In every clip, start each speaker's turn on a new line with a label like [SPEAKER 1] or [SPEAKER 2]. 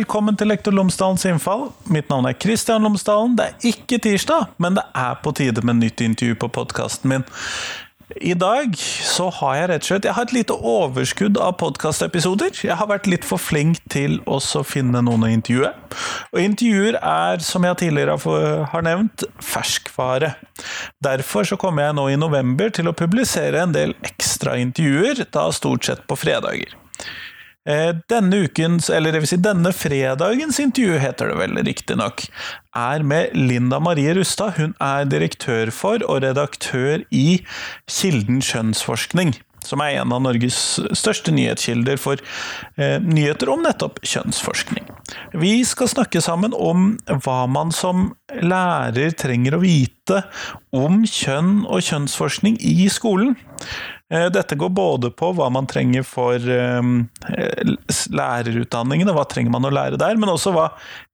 [SPEAKER 1] velkommen til Lektor Lomsdalens innfall. Mitt navn er Kristian Lomsdalen. Det er ikke tirsdag, men det er på tide med nytt intervju på podkasten min. I dag så har jeg rett og slett Jeg har et lite overskudd av podkastepisoder. Jeg har vært litt for flink til å finne noen å intervjue. Og intervjuer er, som jeg tidligere har nevnt, ferskvare. Derfor så kommer jeg nå i november til å publisere en del ekstra intervjuer, da stort sett på fredager. Eh, denne ukens, eller det vil si denne fredagens intervju, heter det vel riktignok, er med Linda Marie Rustad. Hun er direktør for og redaktør i Kilden kjønnsforskning. Som er en av Norges største nyhetskilder for eh, nyheter om nettopp kjønnsforskning. Vi skal snakke sammen om hva man som lærer trenger å vite om kjønn og kjønnsforskning i skolen. Eh, dette går både på hva man trenger for eh, lærerutdanningen, og hva trenger man å lære der, men også hva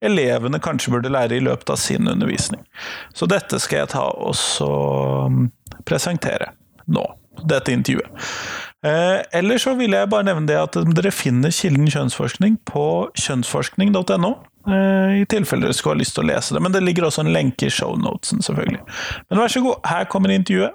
[SPEAKER 1] elevene kanskje burde lære i løpet av sin undervisning. Så dette skal jeg ta og mm, presentere nå, dette intervjuet. Eh, Eller så vil jeg bare nevne det at dere finner Kilden kjønnsforskning på kjønnsforskning.no. I tilfelle dere skulle ha lyst til å lese det, men det ligger også en lenke i shownotesen, selvfølgelig. Men vær så god, her kommer intervjuet.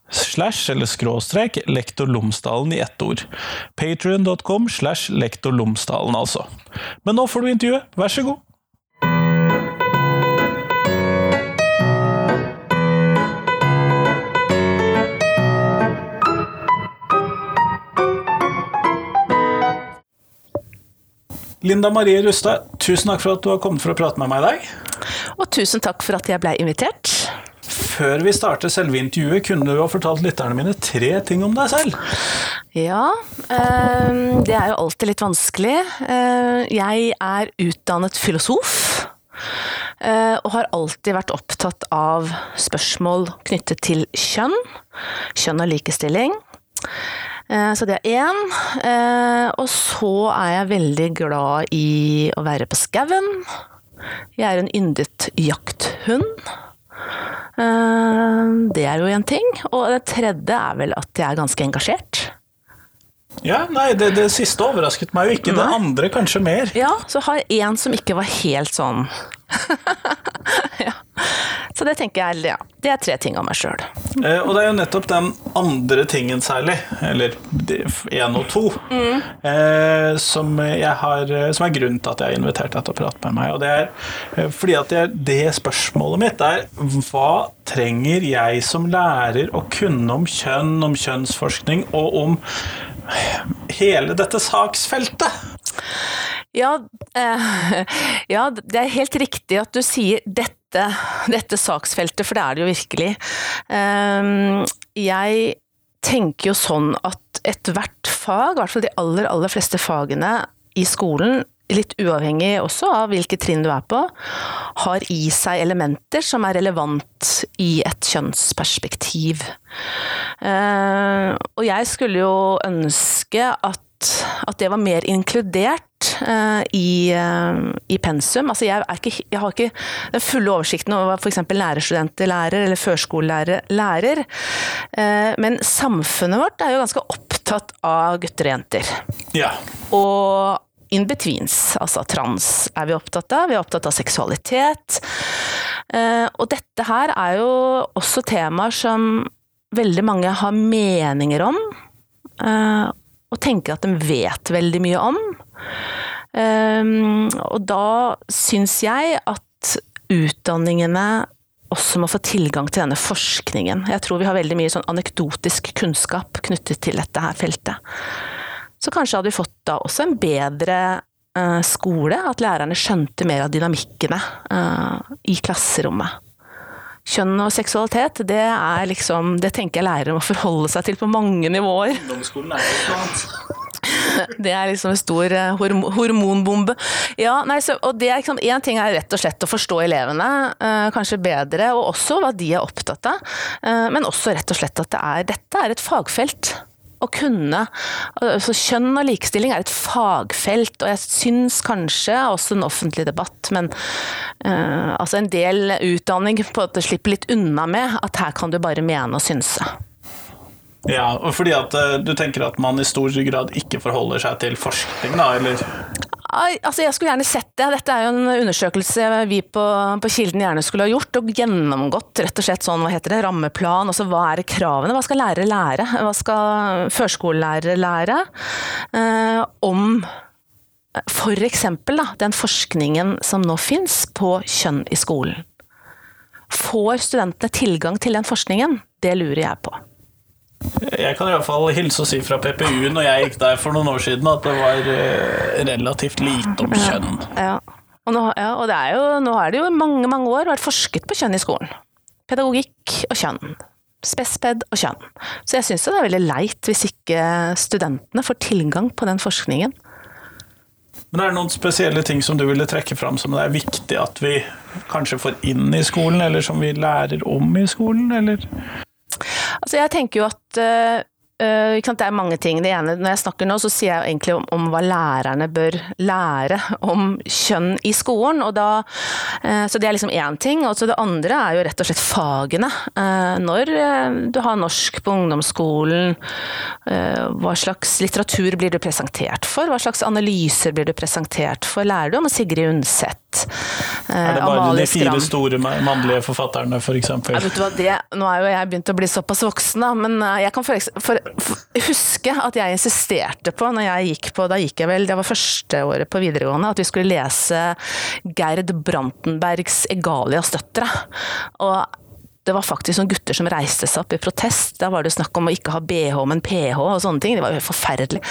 [SPEAKER 1] slash eller skråstrek lektor Lomsdalen i ett ord. Patrion.com slash lektor Lomsdalen, altså. Men nå får du intervjuet, vær så god! Linda Marie Rustad, tusen takk for at du har kommet for å prate med meg i dag.
[SPEAKER 2] Og tusen takk for at jeg ble invitert.
[SPEAKER 1] Før vi starter selve intervjuet, kunne du ha fortalt lytterne mine tre ting om deg selv?
[SPEAKER 2] Ja, ehm, det er jo alltid litt vanskelig. Eh, jeg er utdannet filosof. Eh, og har alltid vært opptatt av spørsmål knyttet til kjønn. Kjønn og likestilling. Eh, så det er én. Og så er jeg veldig glad i å være på skauen. Jeg er en yndet jakthund. Eh, det er jo en ting. Og det tredje er vel at jeg er ganske engasjert.
[SPEAKER 1] Ja, nei, det, det siste overrasket meg jo ikke. Det andre kanskje mer.
[SPEAKER 2] Ja, så har jeg en som ikke var helt sånn ja. Så det tenker jeg, ja, det er tre ting om meg sjøl.
[SPEAKER 1] Eh, og det er jo nettopp den andre tingen særlig, eller én og to, mm. eh, som, har, som, er grunnen til at jeg har invitert deg til å prate med meg. Og det er eh, fordi at det, det spørsmålet mitt er hva trenger jeg som lærer å kunne om kjønn, om kjønnsforskning og om hele dette saksfeltet?
[SPEAKER 2] Ja, eh, ja, det er helt riktig at du sier dette, dette saksfeltet, for det er det jo virkelig. Eh, jeg tenker jo sånn at ethvert fag, i hvert fall de aller, aller fleste fagene i skolen, litt uavhengig også av hvilket trinn du er på, har i seg elementer som er relevant i et kjønnsperspektiv. Eh, og jeg skulle jo ønske at at det var mer inkludert uh, i, uh, i, pensum. Altså jeg, ikke, jeg, har ikke den fulle oversikten over hva f.eks. lærerstudenter lærer, eller førskolelærer lærer. Uh, men samfunnet vårt er jo ganske opptatt av gutter og jenter.
[SPEAKER 1] Ja.
[SPEAKER 2] Og in betweens, altså trans er vi opptatt av. Vi er opptatt av seksualitet. og dette her er jo også temaer som veldig mange har meninger om. Og tenker at de vet veldig mye om. Um, og da syns jeg at utdanningene også må få tilgang til denne forskningen. Jeg tror vi har veldig mye sånn anekdotisk kunnskap knyttet til dette her feltet. Så kanskje hadde vi fått da også en bedre uh, skole, at lærerne skjønte mer av dynamikkene uh, i klasserommet. Kjønn og seksualitet, det er liksom Det tenker jeg lærere må forholde seg til på mange nivåer.
[SPEAKER 1] Ungdomsskolen er jo annet.
[SPEAKER 2] Det er liksom en stor uh, hormonbombe. Ja, nei, så, og det er liksom, En ting er rett og slett å forstå elevene uh, kanskje bedre, og også hva de er opptatt av. Uh, men også rett og slett at det er, dette er et fagfelt. Å kunne altså Kjønn og likestilling er et fagfelt, og jeg syns kanskje også en offentlig debatt, men altså en del utdanning på at det slipper litt unna med at her kan du bare mene og synse.
[SPEAKER 1] Ja, og fordi at uh, du tenker at man i stor grad ikke forholder seg til forskning, da, eller?
[SPEAKER 2] Altså, jeg skulle gjerne sett det. Dette er jo en undersøkelse vi på, på, Kilden gjerne skulle ha gjort, og gjennomgått rett og slett sånn, hva heter det, rammeplan. Altså hva er kravene? Hva skal lærere lære? Hva skal førskolelærere lære? eh, om for eksempel da, den forskningen som nå fins på kjønn i skolen. Får studentene tilgang til den forskningen? Det lurer jeg på.
[SPEAKER 1] Jeg kan i hvert fall hilse og si fra PPU når jeg gikk der for noen år siden, at det var eh, relativt lite om kjønn.
[SPEAKER 2] Ja, Og, nå, ja, og er jo, nå har det jo mange mange år vært forsket på kjønn i skolen. Pedagogikk og kjønn. Spesped og kjønn. Så jeg syns det er veldig leit hvis ikke studentene får tilgang på den forskningen.
[SPEAKER 1] Men er det noen spesielle ting som du ville trekke fram som det er viktig at vi kanskje får inn i skolen, eller som vi lærer om i skolen, eller?
[SPEAKER 2] Altså jeg tenker jo at uh, det er mange ting. Det ene, når jeg snakker nå, så sier jeg egentlig om, om hva lærerne bør lære om kjønn i skolen. Da, uh, så det er liksom én ting. Og så det andre er jo rett og slett fagene. Uh, når du har norsk på ungdomsskolen, hva slags litteratur blir du presentert for? Hva slags analyser blir du presentert for? Lærer du om Sigrid Undset?
[SPEAKER 1] Er det bare de fire store mannlige forfatterne, f.eks.? For
[SPEAKER 2] ja, vet du hva, det, nå er jo jeg begynt å bli såpass voksen, da, men eh, jeg kan for, for, huske at jeg insisterte på, når jeg gikk på, da gikk jeg vel, det var første året på videregående, at vi skulle lese Gerd Brantenbergs 'Egalias døtre'. Og det var faktisk noen gutter som reiste seg opp i protest. Da var det snakk om å ikke ha bh, men ph og sånne ting. Det var jo helt forferdelig.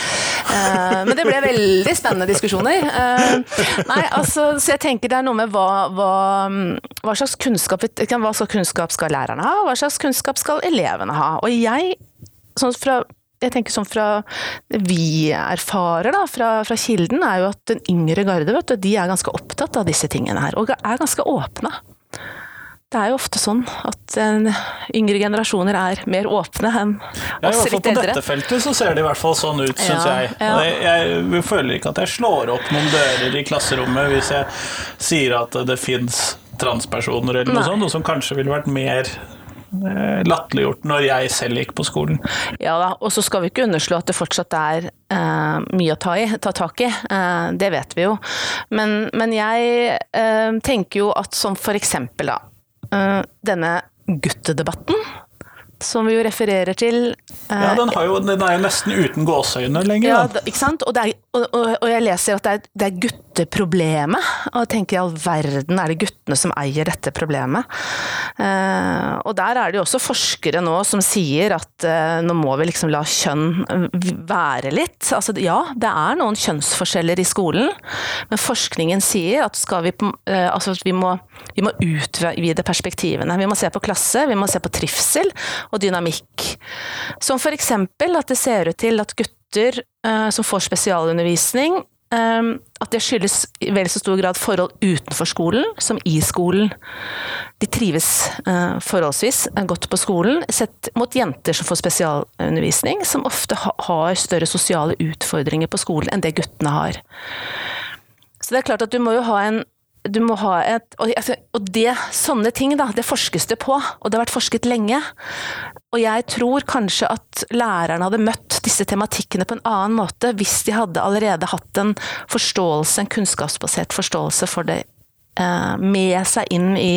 [SPEAKER 2] Uh, men det ble veldig spennende diskusjoner. Uh, nei, altså, så jeg tenker det er noe med hva, hva, hva, slags kunnskap, hva slags kunnskap skal lærerne ha, hva slags kunnskap skal elevene ha. Og jeg, sånn fra jeg tenker sånn fra det vi erfarer da, fra, fra, Kilden, er jo at den yngre garde vet du, de er ganske opptatt av disse tingene her, og er ganske åpne. Det er jo ofte sånn at yngre generasjoner er mer åpne enn oss litt eldre.
[SPEAKER 1] På dette feltet så ser det i hvert fall sånn ut, syns ja, jeg. Ja. jeg. Jeg føler ikke at jeg slår opp noen dører i klasserommet hvis jeg sier at det fins transpersoner eller noe Nei. sånt, noe som kanskje ville vært mer latterliggjort når jeg selv gikk på skolen.
[SPEAKER 2] Ja da, og så skal vi ikke underslå at det fortsatt er eh, mye å ta, i, ta tak i. Eh, det vet vi jo. Men, men jeg eh, tenker jo at som for eksempel, da uh, denne guttedebatten som vi jo refererer til.
[SPEAKER 1] Ja, den, jo, den er jo nesten uten gåseøyne lenger. Ja,
[SPEAKER 2] ikke sant? Og, er, og, og, og, jeg leser at det er, det er gutteproblemet. Og tenker i all verden er det guttene som eier dette problemet? Uh, og der er det jo også forskere nå som sier at uh, nå må vi liksom la kjønn være litt. Altså ja, det er noen kjønnsforskjeller i skolen, men forskningen sier at skal vi, altså, vi må, vi må utvide perspektivene. Vi må se på klasse, vi må se på trivsel og dynamikk. Som eksempel at det ser ut til at gutter som får spesialundervisning, at det skyldes i vel så stor grad forhold utenfor skolen som i skolen. De trives uh, forholdsvis godt på skolen, sett mot jenter som får spesialundervisning, som ofte ha, har større sosiale utfordringer på skolen enn det guttene har. Så det er klart at du må jo ha en du må ha et og, altså, og, det, sånne ting, da, det forskes det på, og det har vært forsket lenge. Og jeg tror kanskje at lærerne hadde møtt disse tematikkene på en annen måte hvis de hadde allerede hatt en forståelse, en kunnskapsbasert forståelse for det eh, med seg inn i,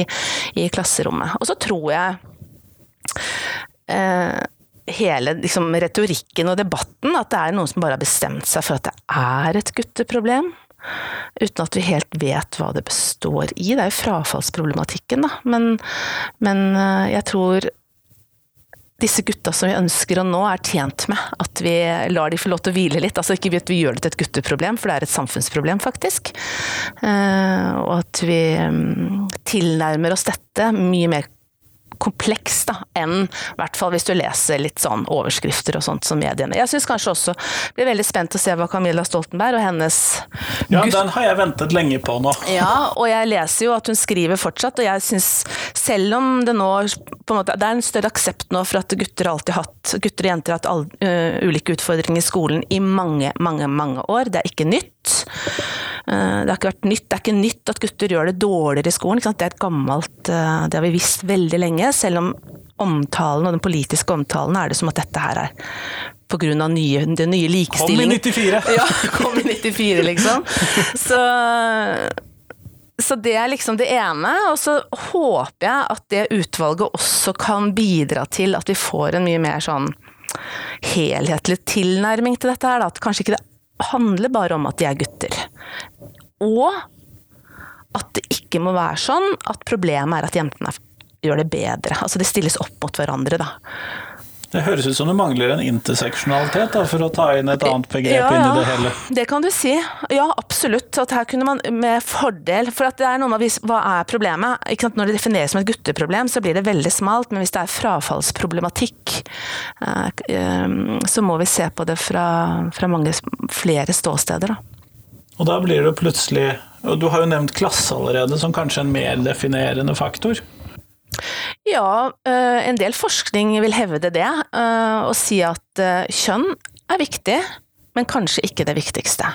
[SPEAKER 2] i, klasserommet. Og så tror jeg eh, hele liksom, retorikken og debatten, at det er noen som bare har bestemt seg for at det er et gutteproblem. Uten at vi helt vet hva det består i. Det er jo frafallsproblematikken, da. Men, men eh, jeg tror disse gutta som vi ønsker å nå, er tjent med at vi lar de få lov til å hvile litt. Altså ikke at vi gjør det til et gutteproblem, for det er et samfunnsproblem, faktisk. Eh, og at vi mm, tilnærmer oss dette mye mer kompleks da, enn i hvert fall hvis du leser litt sånn overskrifter og sånt som mediene. Jeg syns kanskje også blir veldig spent å se hva Camilla Stoltenberg og hennes
[SPEAKER 1] Ja, den har jeg ventet lenge på nå.
[SPEAKER 2] Ja, og jeg leser jo at hun skriver fortsatt, og jeg syns selv om det nå på en måte, Det er en større aksept nå for at gutter alltid hatt gutter og jenter har hatt all, uh, ulike utfordringer i skolen i mange, mange, mange år. Det er ikke nytt. Uh, det har ikke vært nytt. Det er ikke nytt at gutter gjør det dårligere i skolen. Det er et gammelt uh, Det har vi visst veldig lenge selv om omtalen og den politiske omtalen er det som at dette her er på av nye, den nye likestillingen.
[SPEAKER 1] Kom i 94!
[SPEAKER 2] Ja, kom i 94, liksom. Så, så det er liksom det ene. Og så håper jeg at det utvalget også kan bidra til at vi får en mye mer sånn helhetlig tilnærming til dette her. At kanskje ikke det handler bare om at de er gutter. Og at det ikke må være sånn at problemet er at jentene er gjør det bedre. Altså det stilles opp mot hverandre, da.
[SPEAKER 1] Det høres ut som det mangler en interseksjonalitet, da, for å ta inn et annet begrep ja, inn i det hele.
[SPEAKER 2] Det kan du si. Ja, absolutt. At her kunne man med fordel For at det er noe med hva er problemet? Når det defineres som et gutteproblem, så blir det veldig smalt. Men hvis det er frafallsproblematikk, eh, eh, så må vi se på det fra, fra mange flere ståsteder, da.
[SPEAKER 1] Og da blir det plutselig Og du har jo nevnt klasse allerede som kanskje en mer definerende faktor.
[SPEAKER 2] Ja, eh, en del forskning vil hevde det, eh, og si at eh, kjønn er viktig, men kanskje ikke det viktigste.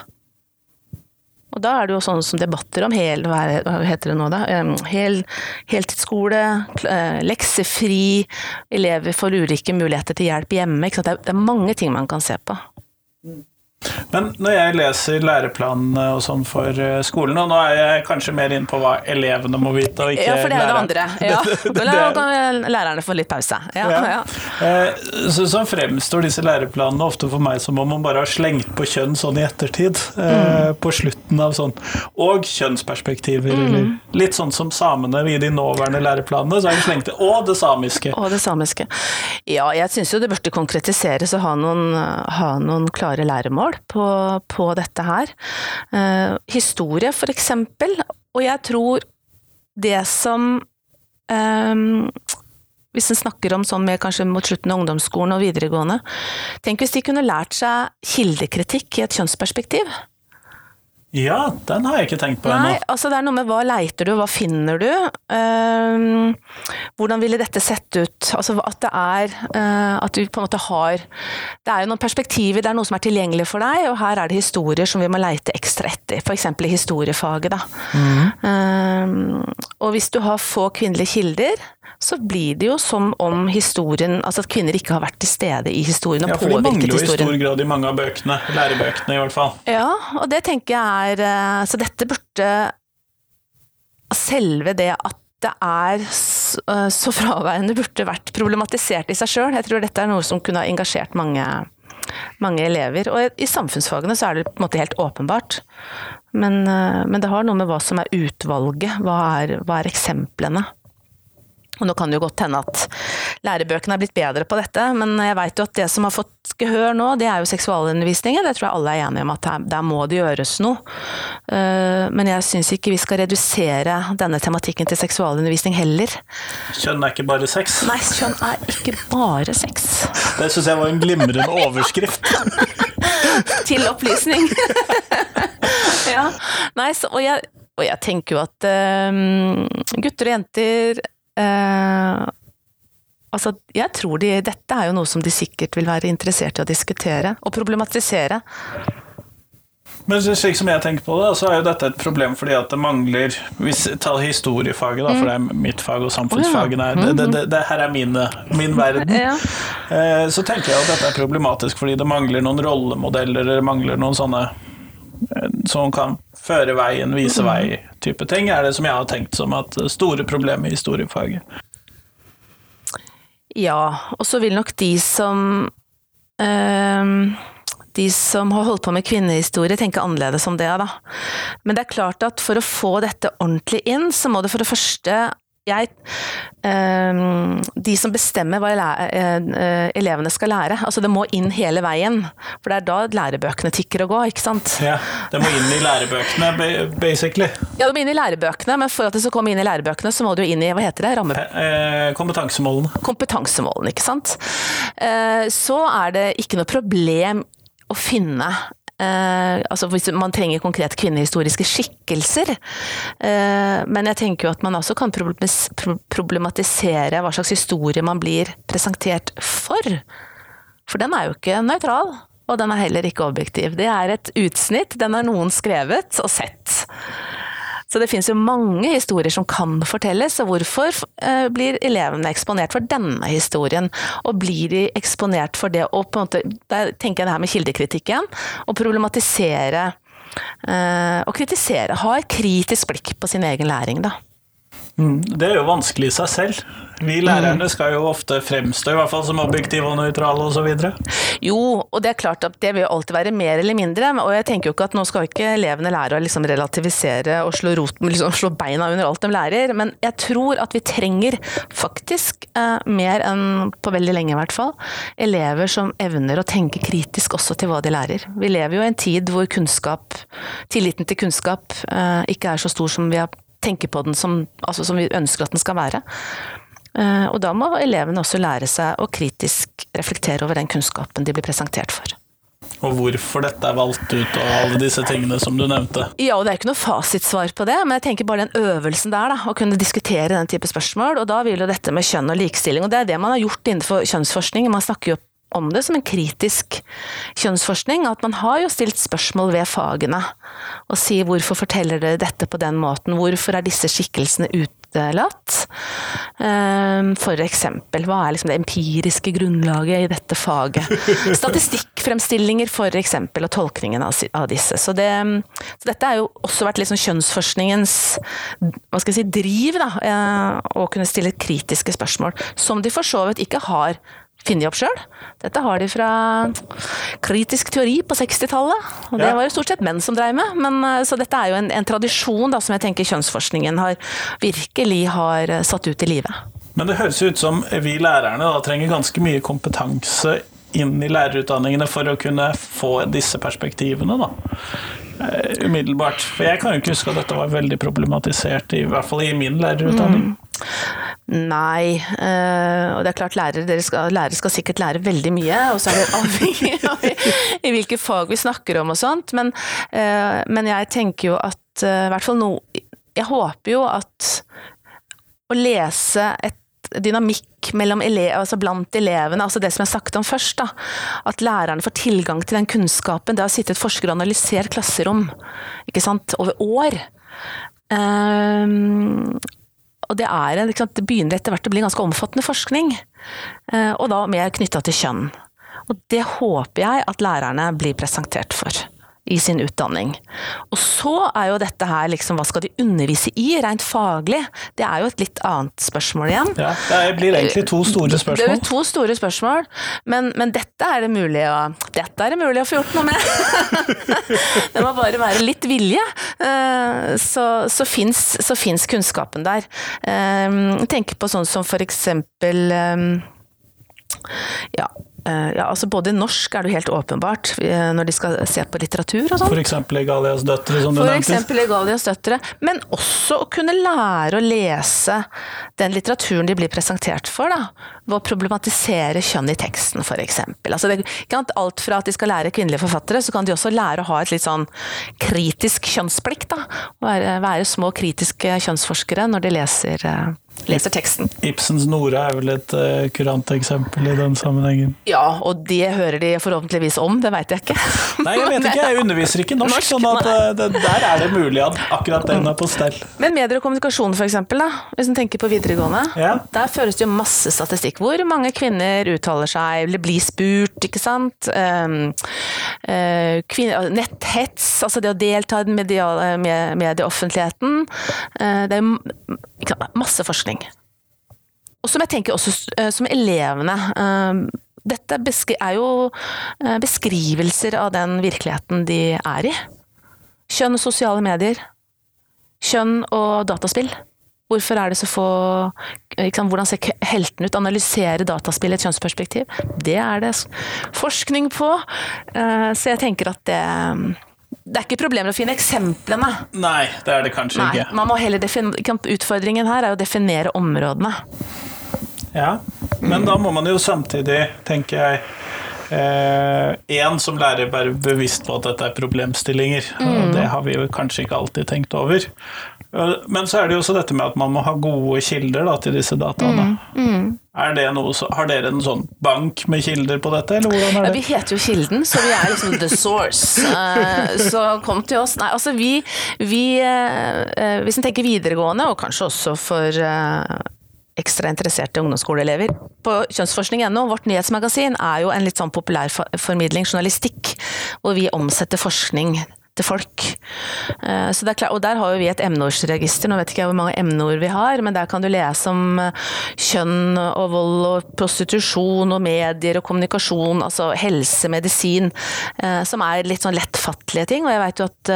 [SPEAKER 2] Og da er det jo sånn som debatter om hel, hva heter det nå da, hel, heltidsskole, leksefri, elever får ulike muligheter til hjelp hjemme. Det er, det er mange ting man kan se på.
[SPEAKER 1] Men når jeg leser læreplanene og sånn for eh, skolen, og nå er jeg kanskje mer inn på hva elevene må vite, og ikke
[SPEAKER 2] Ja, for det er det andre. Ja. Da kan lærerne få litt pause. Ja, ja.
[SPEAKER 1] Eh, så, så, fremstår disse læreplanene ofte for meg som om man bare har slengt på kjønn sånn i ettertid. Eh, mm. På slutten av sånn. Og kjønnsperspektiver, mm. eller litt sånn som samene i de nåværende læreplanene, så er det slengt det. Og det samiske.
[SPEAKER 2] Og det samiske. Ja, jeg syns jo det burde konkretiseres og ha noen, ha noen klare læremål mål på, på dette her. Eh, historie, for eksempel. Og jeg tror det som eh, hvis en snakker om sånn med kanskje mot slutten av ungdomsskolen og videregående Tenk hvis de kunne lært seg kildekritikk i et kjønnsperspektiv.
[SPEAKER 1] Ja, den har jeg ikke tenkt på ennå.
[SPEAKER 2] Altså det er noe med hva leiter du, hva finner du? Uh, hvordan ville dette sett ut? Altså at det er uh, At du på en måte har Det er jo noen perspektiver, det er noe som er tilgjengelig for deg, og her er det historier som vi må leite ekstra etter. F.eks. i historiefaget, da. Mm. Uh, og hvis du har få kvinnelige kilder, så blir det jo som om historien Altså at kvinner ikke har vært til stede i historien og ja, påvirket historien. Ja, for de mangler jo i
[SPEAKER 1] stor grad i mange av bøkene. Lærebøkene, i hvert fall.
[SPEAKER 2] Ja, og det tenker jeg er eh, Så dette burde Selve det at det er eh, så fraværende burde vært problematisert i seg sjøl. Jeg tror dette er noe som kunne ha engasjert mange, mange elever. Og i samfunnsfagene så er det på en måte helt åpenbart. Men, eh, men det har noe med hva som er utvalget. Hva er, hva er eksemplene? Og nå kan det jo godt hende at lærebøkene er blitt bedre på dette, men jeg veit jo at det som har fått gehør nå, det er jo seksualundervisningen. Det tror jeg alle er enige om at der, må det gjøres noe. Eh, men jeg syns ikke vi skal redusere denne tematikken til seksualundervisning heller.
[SPEAKER 1] Kjønn er ikke bare sex?
[SPEAKER 2] Nei, kjønn er ikke bare sex.
[SPEAKER 1] Det syns jeg var en glimrende overskrift.
[SPEAKER 2] til opplysning. ja. Nei, så, og, jeg, og jeg tenker jo at um, gutter og jenter altså, jeg tror de, dette er jo noe som de sikkert vil være interessert i å diskutere og problematisere.
[SPEAKER 1] Men slik som jeg tenker på det, så er jo dette et problem fordi at det mangler Hvis tar historiefaget, da, for det er mitt fag og samfunnsfagene er det, det, det, det, her er mine, min verden. Eh, så tenker jeg at dette er problematisk fordi det mangler noen rollemodeller, eller mangler noen sånne eh, som kan føre veien, vise vei type ting, er det som jeg har tenkt som at store problemer i historiefaget.
[SPEAKER 2] Ja, og så vil nok de som øh, de som har holdt på med kvinnehistorie, tenke annerledes om det, da. Men det er klart at for å få dette ordentlig inn, så må det for det første jeg, de som bestemmer hva eh, elevene skal lære. Altså det må inn hele veien. For det er da lærebøkene tikker og går, ikke sant.
[SPEAKER 1] Ja, det må inn i lærebøkene, basically.
[SPEAKER 2] Ja, det må inn i lærebøkene, men for at det skal komme inn i lærebøkene, så må du inn i hva heter det? Ramme...
[SPEAKER 1] Eh, kompetansemålene.
[SPEAKER 2] Kompetansemålene, ikke sant. Eh, så er det ikke noe problem å finne Eh, altså hvis man trenger konkret kvinnehistoriske skikkelser. Eh, men jeg tenker jo at man også kan problematisere hva slags historie man blir presentert for. For den er jo ikke nøytral, og den er heller ikke objektiv. Det er et utsnitt, den har noen skrevet og sett. Så det finnes jo mange historier som kan fortelles, og hvorfor eh, blir elevene eksponert for denne historien? Og blir de eksponert for det, og på en måte, der tenker jeg det her med kildekritikken, å problematisere eh, og kritisere. Ha et kritisk blikk på sin egen læring, da.
[SPEAKER 1] Mm, det er jo vanskelig i seg selv. Vi lærerne mm. skal jo ofte fremstå i hvert fall som objektive og nøytrale osv.
[SPEAKER 2] Jo, og det er klart at det vil jo alltid være mer eller mindre. Og jeg tenker jo ikke at nå skal ikke elevene lære å liksom relativisere og slå, roten, liksom slå, beina under alt de lærer, men jeg tror at vi trenger faktisk eh, mer enn på veldig lenge i hvert fall, elever som evner å tenke kritisk også til hva de lærer. Vi lever jo i en tid hvor kunnskap, tilliten til kunnskap eh, ikke er så stor som vi har tenker på den som, altså som vi ønsker at den skal være. Eh, og da må elevene også lære seg å kritisk reflektere over den kunnskapen de blir presentert for.
[SPEAKER 1] Og hvorfor dette er valgt ut, og alle disse tingene som du nevnte.
[SPEAKER 2] Ja, og det er ikke noe fasitsvar på det, men jeg tenker bare den øvelsen der, da, å kunne diskutere den type spørsmål. Og da vil jo dette med kjønn og likestilling, og det er det man har gjort innenfor kjønnsforskning. Man snakker jo om det som en kritisk kjønnsforskning, at man har jo stilt spørsmål ved fagene. Og sier hvorfor forteller dere dette på den måten, hvorfor er disse skikkelsene utelatt? Ehm, for eksempel, hva er liksom det empiriske grunnlaget i dette faget? Statistikkfremstillinger for eksempel, og tolkningen av disse. Så, det, så dette har jo også vært liksom kjønnsforskningens hva skal jeg si, driv, da, eh, å kunne stille kritiske spørsmål, som de for så vidt ikke har funnet opp sjøl. Dette har de fra kritisk teori på 60-tallet. Og det ja. var jo stort sett menn som drev med. Men, eh, så dette er jo en, en tradisjon da, som jeg tenker kjønnsforskningen har, virkelig har eh, satt ut i livet.
[SPEAKER 1] Men det høres ut som vi lærerne da trenger ganske mye kompetanse inn i lærerutdanningene for å kunne få disse perspektivene, da. Uh, umiddelbart. For jeg kan jo ikke huske at dette var veldig problematisert, i hvert fall i min lærerutdanning. Mm.
[SPEAKER 2] Nei, uh, og det er klart lærere, skal, lærere skal sikkert lære veldig mye, og så er det avhengig av i, hvilke fag vi snakker om og sånt, men, uh, men jeg tenker jo at uh, i hvert fall nå Jeg håper jo at å lese et dynamikk ele altså blant elevene, altså det som jeg snakket om først. Da, at lærerne får tilgang til den kunnskapen. Det har sittet forskere og analysert klasserom over år. Um, og det, er, det begynner etter hvert å bli ganske omfattende forskning, eh, og da mer knytta til kjønn. Og det håper jeg at lærerne blir presentert for i sin utdanning. Og så er jo dette her liksom, hva skal de undervise i, rent faglig? Det er jo et litt annet spørsmål igjen.
[SPEAKER 1] Ja, Det blir egentlig to store spørsmål.
[SPEAKER 2] Det er to store spørsmål, men, men dette, er det mulig å, dette er det mulig å få gjort noe med. det må bare være litt vilje, eh, så, så fins kunnskapen der. Eh, tenk på sånn som for eksempel eh, ja, ja, altså Både i norsk er det helt åpenbart, eh, når de skal se på litteratur og sånn.
[SPEAKER 1] F.eks. Egalias døtre, som du
[SPEAKER 2] For
[SPEAKER 1] nevnte.
[SPEAKER 2] Egalias døtre. Men også å kunne lære å lese den litteraturen de blir presentert for. da, Ved å problematisere kjønn i teksten, f.eks. Altså det, alt fra at de skal lære kvinnelige forfattere, så kan de også lære å ha et litt sånn kritisk kjønnsblikk. da, Være, være små kritiske kjønnsforskere når de leser eh, leser teksten.
[SPEAKER 1] Ibsens Nora er vel et uh, kurant eksempel i den sammenhengen?
[SPEAKER 2] Ja, og det hører de forhåpentligvis om, det veit jeg ikke.
[SPEAKER 1] Nei, jeg vet ikke, jeg underviser ikke norsk, norsk sånn at uh, det, der er det mulig at akkurat den er på stell.
[SPEAKER 2] Men medier og kommunikasjon eksempel, hvis en tenker på videregående. Ja. Der føres det jo masse statistikk. Hvor mange kvinner uttaler seg, eller blir spurt, ikke sant. Um, uh, kvinner, netthets, altså det å delta i medieoffentligheten. Uh, det er masse forskning Og som jeg tenker også eh, som elevene eh, Dette er jo eh, beskrivelser av den virkeligheten de er i. Kjønn og sosiale medier. Kjønn og dataspill. Hvorfor er det så få liksom, Hvordan ser heltene ut? Analysere dataspill i et kjønnsperspektiv. Det er det forskning på. Så jeg tenker at det det er ikke problemer å finne eksemplene.
[SPEAKER 1] Nei, det er det kanskje Nei, ikke.
[SPEAKER 2] Man må heller Utfordringen her er å definere områdene.
[SPEAKER 1] Ja, men da må man jo samtidig, tenker jeg Én eh, som lærer være bevisst på at dette er problemstillinger. Mm. Og det har vi jo kanskje ikke alltid tenkt over. Men så er det jo også dette med at man må ha gode kilder da, til disse dataene. Mm, mm. Noe, har dere en sånn bank med kilder på dette, eller hvordan er det?
[SPEAKER 2] Ja, vi heter jo Kilden, så vi er liksom the source. Uh, så kom til oss. Nei, altså vi, vi uh, Hvis en tenker videregående, og kanskje også for ekstra interesserte ungdomsskoleelever. På kjønnsforskning.no, vårt nyhetsmagasin, er jo en litt sånn populær formidling, journalistikk, hvor vi omsetter forskning til folk. Eh, klart, og der har jo vi et emneordsregister, nå vet ikke jeg hvor mange emneord vi har, men der kan du lese om eh, kjønn og vold og prostitusjon og medier og kommunikasjon, altså helse, medisin, eh, som er litt sånn lettfattelige ting. Og jeg vet jo at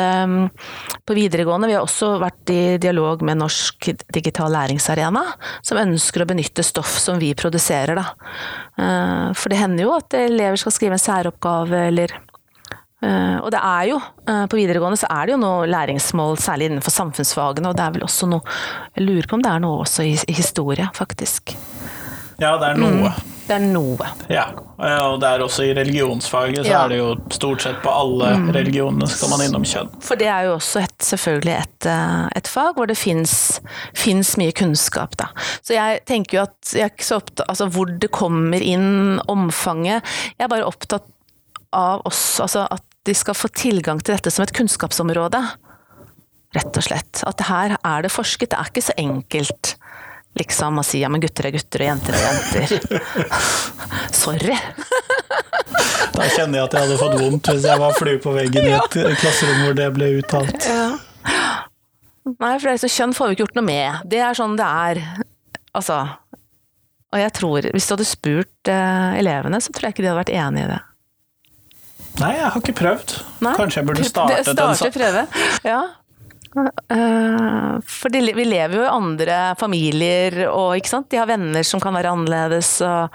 [SPEAKER 2] på videregående, vi har også vært i dialog med Norsk digital læringsarena, som ønsker å benytte stoff som vi produserer, da. For det hender jo at elever skal skrive en særoppgave eller og det er jo, uh, på videregående så er det jo noe læringsmål, særlig innenfor samfunnsfagene, og det er vel også noe Jeg lurer på om det er noe også i, historie, faktisk.
[SPEAKER 1] Ja, det er noe.
[SPEAKER 2] Mm, det er noe.
[SPEAKER 1] Ja, og det er også i religionsfaget, så ja. er det jo stort sett på alle mm. religionene skal man innom kjønn.
[SPEAKER 2] For det er jo også et, selvfølgelig et, eh, et, fag hvor det fins mye kunnskap, da. Så jeg tenker jo at jeg er ikke så opptatt Altså hvor det kommer inn omfanget. Jeg er bare opptatt av oss, altså at de skal få tilgang til dette som et kunnskapsområde. Rett og slett. At her er det forsket. Det er ikke så enkelt liksom å si ja, men gutter er gutter og jenter er jenter. Sorry.
[SPEAKER 1] da kjenner jeg at jeg hadde fått vondt hvis jeg var flue på veggen i et klasserom hvor det ble uttalt. Ja.
[SPEAKER 2] Nei, for det kjønn får vi ikke gjort noe med. Det er sånn det er. Altså Og jeg tror, hvis du hadde spurt eh, elevene, så tror jeg ikke de hadde vært enig i det.
[SPEAKER 1] Nei, jeg har ikke prøvd. Nei. Kanskje jeg burde starte,
[SPEAKER 2] starte den sånn. prøve. Ja. Uh, for vi lever jo i andre familier, og de har venner som kan være annerledes. og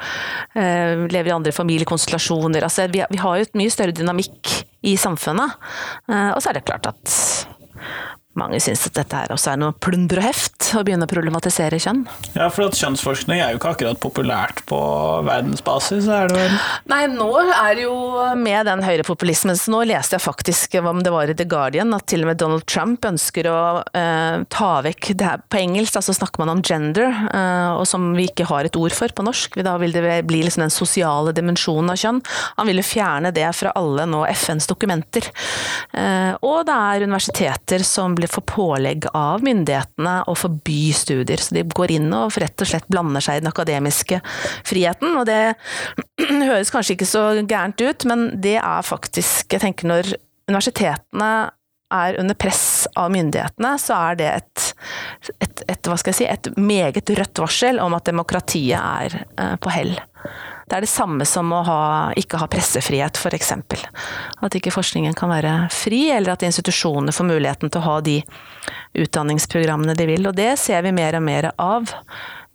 [SPEAKER 2] uh, Lever i andre familiekonstellasjoner. Altså, vi, vi, har jo et mye større dynamikk i samfunnet. Uh, og så er det klart at mange syns at dette her også er noe plunder og heft, å begynne å problematisere kjønn.
[SPEAKER 1] Ja, for at kjønnsforskning er jo ikke akkurat populært på verdensbasis, er det vel?
[SPEAKER 2] Nei, nå er det jo med den høyrepopulismen, så nå leste jeg faktisk om det var i The Guardian, at til og med Donald Trump ønsker å eh, ta vekk det her På engelsk altså snakker man om gender, eh, og som vi ikke har et ord for på norsk. Da vil det bli liksom den sosiale dimensjonen av kjønn. Han vil jo fjerne det fra alle nå FNs dokumenter. Eh, og det er universiteter som blir får pålegg av myndighetene å forby studier. Så de går inn og rett og slett blander seg i den akademiske friheten. Og det høres kanskje ikke så gærent ut, men det er faktisk Jeg tenker når universitetene er under press av myndighetene, så er det et, et, et, si, et meget rødt varsel om at demokratiet er eh, på hell. Det er det samme som å ha, ikke ha pressefrihet, f.eks. At ikke forskningen kan være fri, eller at institusjonene får muligheten til å ha de utdanningsprogrammene de vil. Og det ser vi mer og mer av,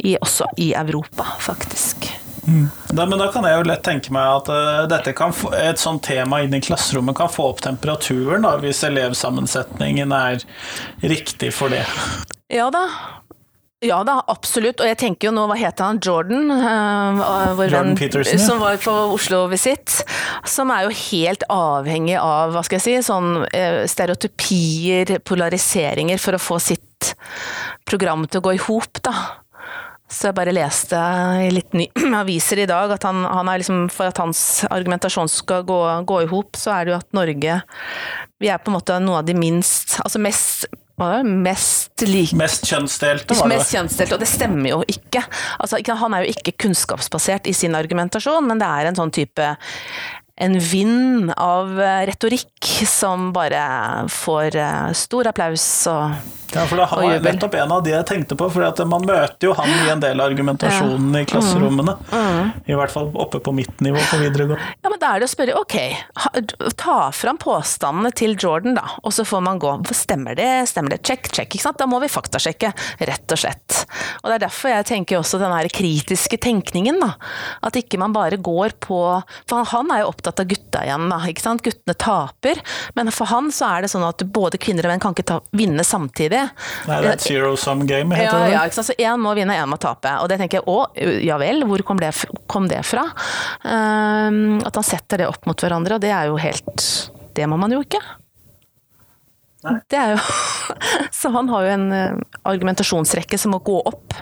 [SPEAKER 2] i, også i Europa, faktisk.
[SPEAKER 1] Mm. Da, men da kan jeg jo lett tenke meg at uh, dette kan få, et sånt tema inn i klasserommet kan få opp temperaturen, da, hvis elevsammensetningen er riktig for det.
[SPEAKER 2] Ja da, ja da, absolutt. Og jeg tenker jo nå, hva heter han, Jordan? Uh,
[SPEAKER 1] Jordan Peterson,
[SPEAKER 2] ja. Som var på Oslo-visitt. Som er jo helt avhengig av, hva skal jeg si, sånn uh, stereotypier, polariseringer, for å få sitt program til å gå i hop, da. Så jeg bare leste i litt ny aviser i dag at han, han er liksom, for at hans argumentasjon skal gå, gå i hop, så er det jo at Norge Vi er på en måte noe av de minst Altså mest Mest like
[SPEAKER 1] Mest kjønnsdelte, var
[SPEAKER 2] det? Mest kjønnsdelte, og det stemmer jo ikke. Altså, han er jo ikke kunnskapsbasert i sin argumentasjon, men det er en sånn type en vind av eh, retorikk som bare får eh, stor applaus og,
[SPEAKER 1] ja, for det var nettopp en av de jeg tenkte på, for man møter jo han i en del av argumentasjonen i klasserommene.
[SPEAKER 2] Mm.
[SPEAKER 1] I hvert fall oppe på mitt nivå på videregående.
[SPEAKER 2] Ja, men da er det å spørre, ok, ta fram påstandene til Jordan da, og så får man gå, stemmer det, stemmer det, check, check, ikke sant? Da må vi faktasjekke, rett og slett. Og det er derfor jeg tenker også den her kritiske tenkningen da, at ikke man bare går på, for han- han er jo opptatt av gutta igjen da, ikke sant? Guttene taper, men for han så er det sånn at både kvinner og menn kan ikke ta, vinne samtidig.
[SPEAKER 1] Nei, det er et zero sum game, heter
[SPEAKER 2] Ja,
[SPEAKER 1] det.
[SPEAKER 2] ja, ikke sant? Så én må vinne, én må tape. Og det tenker jeg, å, ja vel, hvor kom det, kom det fra? Um, at han setter det opp mot hverandre, og det er jo helt Det må man jo ikke.
[SPEAKER 1] Nei.
[SPEAKER 2] Det er jo Så han har jo en eh, argumentasjonsrekke som må gå opp.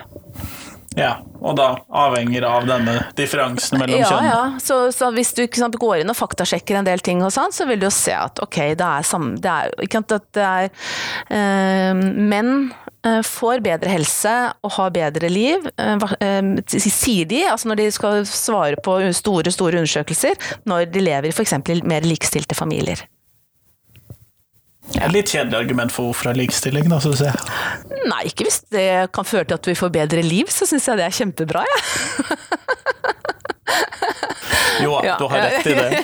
[SPEAKER 1] Ja, og da avhenger av denne differansen mellom
[SPEAKER 2] Ja,
[SPEAKER 1] kjønn.
[SPEAKER 2] ja. Så, så hvis du sant, går inn og faktasjekker en del ting og han, så vil du jo se at ok, det er samme Det er ikke sant, at det er øh, Menn øh, får bedre helse og har bedre liv, øh, sier de, altså når de skal svare på store, store undersøkelser, når de lever i f.eks. mer likestilte familier.
[SPEAKER 1] Et litt kjedelig argument for hvorfor det er likestilling, da, syns jeg.
[SPEAKER 2] Nei, ikke hvis det kan føre til at vi får bedre liv, så syns jeg det er kjempebra, jeg.
[SPEAKER 1] Jo,
[SPEAKER 2] Ja.
[SPEAKER 1] du har rett i det.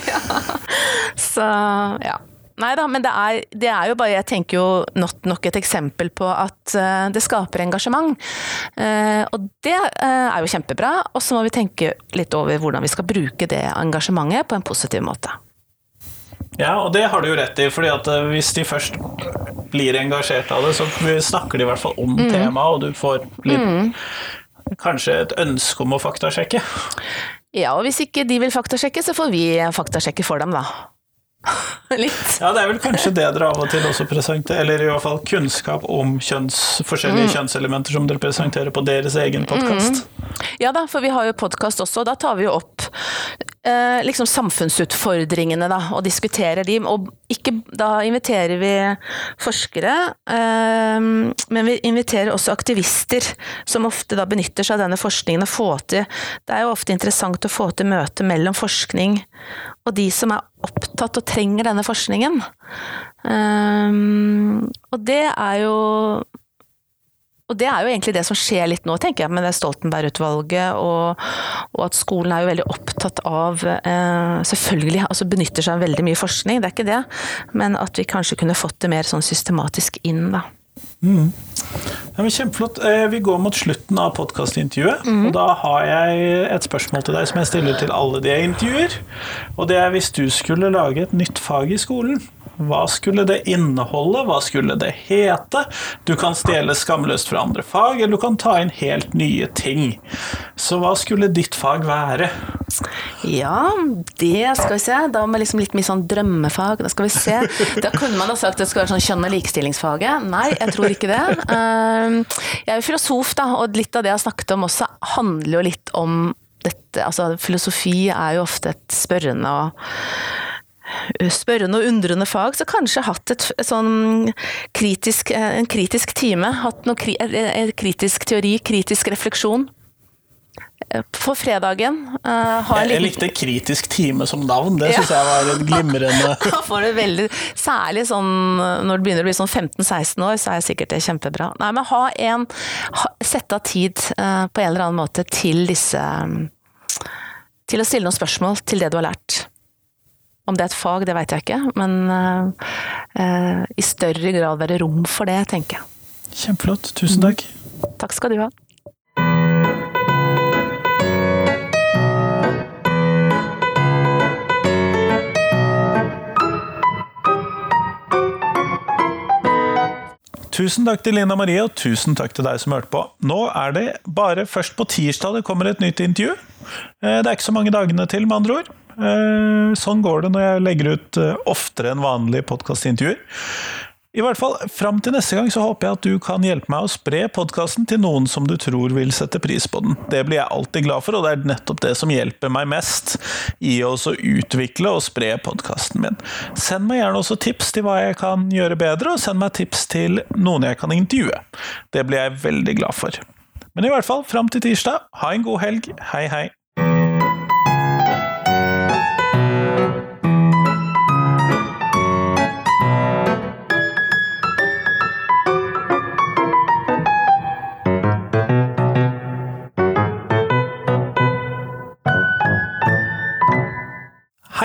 [SPEAKER 2] Så ja. Nei da, men det er, det er jo bare Jeg tenker jo nok, nok et eksempel på at uh, det skaper engasjement. Uh, og det uh, er jo kjempebra. Og så må vi tenke litt over hvordan vi skal bruke det engasjementet på en positiv måte.
[SPEAKER 1] Ja, og det har du jo rett i, fordi at eh, hvis de først blir engasjert av det, så snakker de i hvert fall om
[SPEAKER 2] Mm.
[SPEAKER 1] temaet, og du får litt Kanskje et ønske om å faktasjekke.
[SPEAKER 2] Ja, og hvis ikke de vil faktasjekke, så får vi faktasjekke for dem, da. Litt.
[SPEAKER 1] Ja, det er vel kanskje det dere av og til også presenterer, eller i hvert fall kunnskap om kjønns, forskjellige kjønnselementer som dere presenterer på deres egen podkast.
[SPEAKER 2] Ja da, for vi har jo podkast også, og da tar vi jo opp eh, liksom samfunnsutfordringene da, og diskuterer de. Og ikke, da inviterer vi forskere, eh, men vi inviterer også aktivister, som ofte da benytter seg av denne forskningen og får til Det er jo ofte interessant å få til møte mellom forskning og de som er opptatt og trenger denne forskningen. Eh, og det er jo og det er jo egentlig det som skjer litt nå, tenker jeg, med det Stoltenberg-utvalget, og, og at skolen er jo veldig opptatt av eh, Selvfølgelig altså benytter seg av veldig mye forskning, det er ikke det, men at vi kanskje kunne fått det mer sånn systematisk inn, da.
[SPEAKER 1] Ja, men kjempeflott. Eh, Vi går mot slutten av podkastintervjuet. Og da har jeg et spørsmål til deg som jeg stiller til alle de jeg intervjuer. Og det er hvis du skulle lage et nytt fag i skolen, hva skulle det inneholde? Hva skulle det hete? Du kan stjele skamløst fra andre fag, eller du kan ta inn helt nye ting. Så hva skulle ditt fag være?
[SPEAKER 2] Ja, det skal vi se. Da med liksom litt mye sånn drømmefag. Da skal vi se. Da kunne man ha sagt at det skal være sånn kjønn- og likestillingsfaget. Nei, jeg tror ikke det. Ehm, Jeg er jo filosof, da, og litt av det jeg har snakket om også handler jo litt om dette. Altså, filosofi er jo ofte et spørrende og spørrende og undrende fag, så kanskje hatt et, et sånn kritisk, en kritisk time. Hatt noe kri, en kritisk teori, kritisk refleksjon. For fredagen. uh, har
[SPEAKER 1] jeg,
[SPEAKER 2] Jeg
[SPEAKER 1] likte kritisk time som navn. Det syns jeg var litt glimrende
[SPEAKER 2] Da får du veldig Særlig sånn når det begynner å bli sånn 15-16 år, så er sikkert det kjempebra. Nei, men ha en Sette av tid uh, på en eller annen måte til disse Til å stille noen spørsmål til det du har lært. Om det er et fag, det veit jeg ikke, men eh, eh, i større grad være rom for det, tenker jeg.
[SPEAKER 1] Kjempeflott. Tusen takk.
[SPEAKER 2] Takk skal du ha.
[SPEAKER 1] Tusen takk til Lina Marie, og tusen takk til deg som hørte på. Nå er det bare først på tirsdag det kommer et nytt intervju. Eh, Det er ikke så mange dagene til, med andre ord. Eh, Sånn går det når jeg legger ut eh, oftere enn vanlige podkastintervjuer. I hvert fall, Fram til neste gang så håper jeg at du kan hjelpe meg å spre podkasten til noen som du tror vil sette pris på den. Det blir jeg alltid glad for, og det er nettopp det som hjelper meg mest i å utvikle og spre podkasten min. Send meg gjerne også tips til hva jeg kan gjøre bedre, og send meg tips til noen jeg kan intervjue. Det blir jeg veldig glad for. Men i hvert fall, fram til tirsdag, ha en god helg. Hei, hei.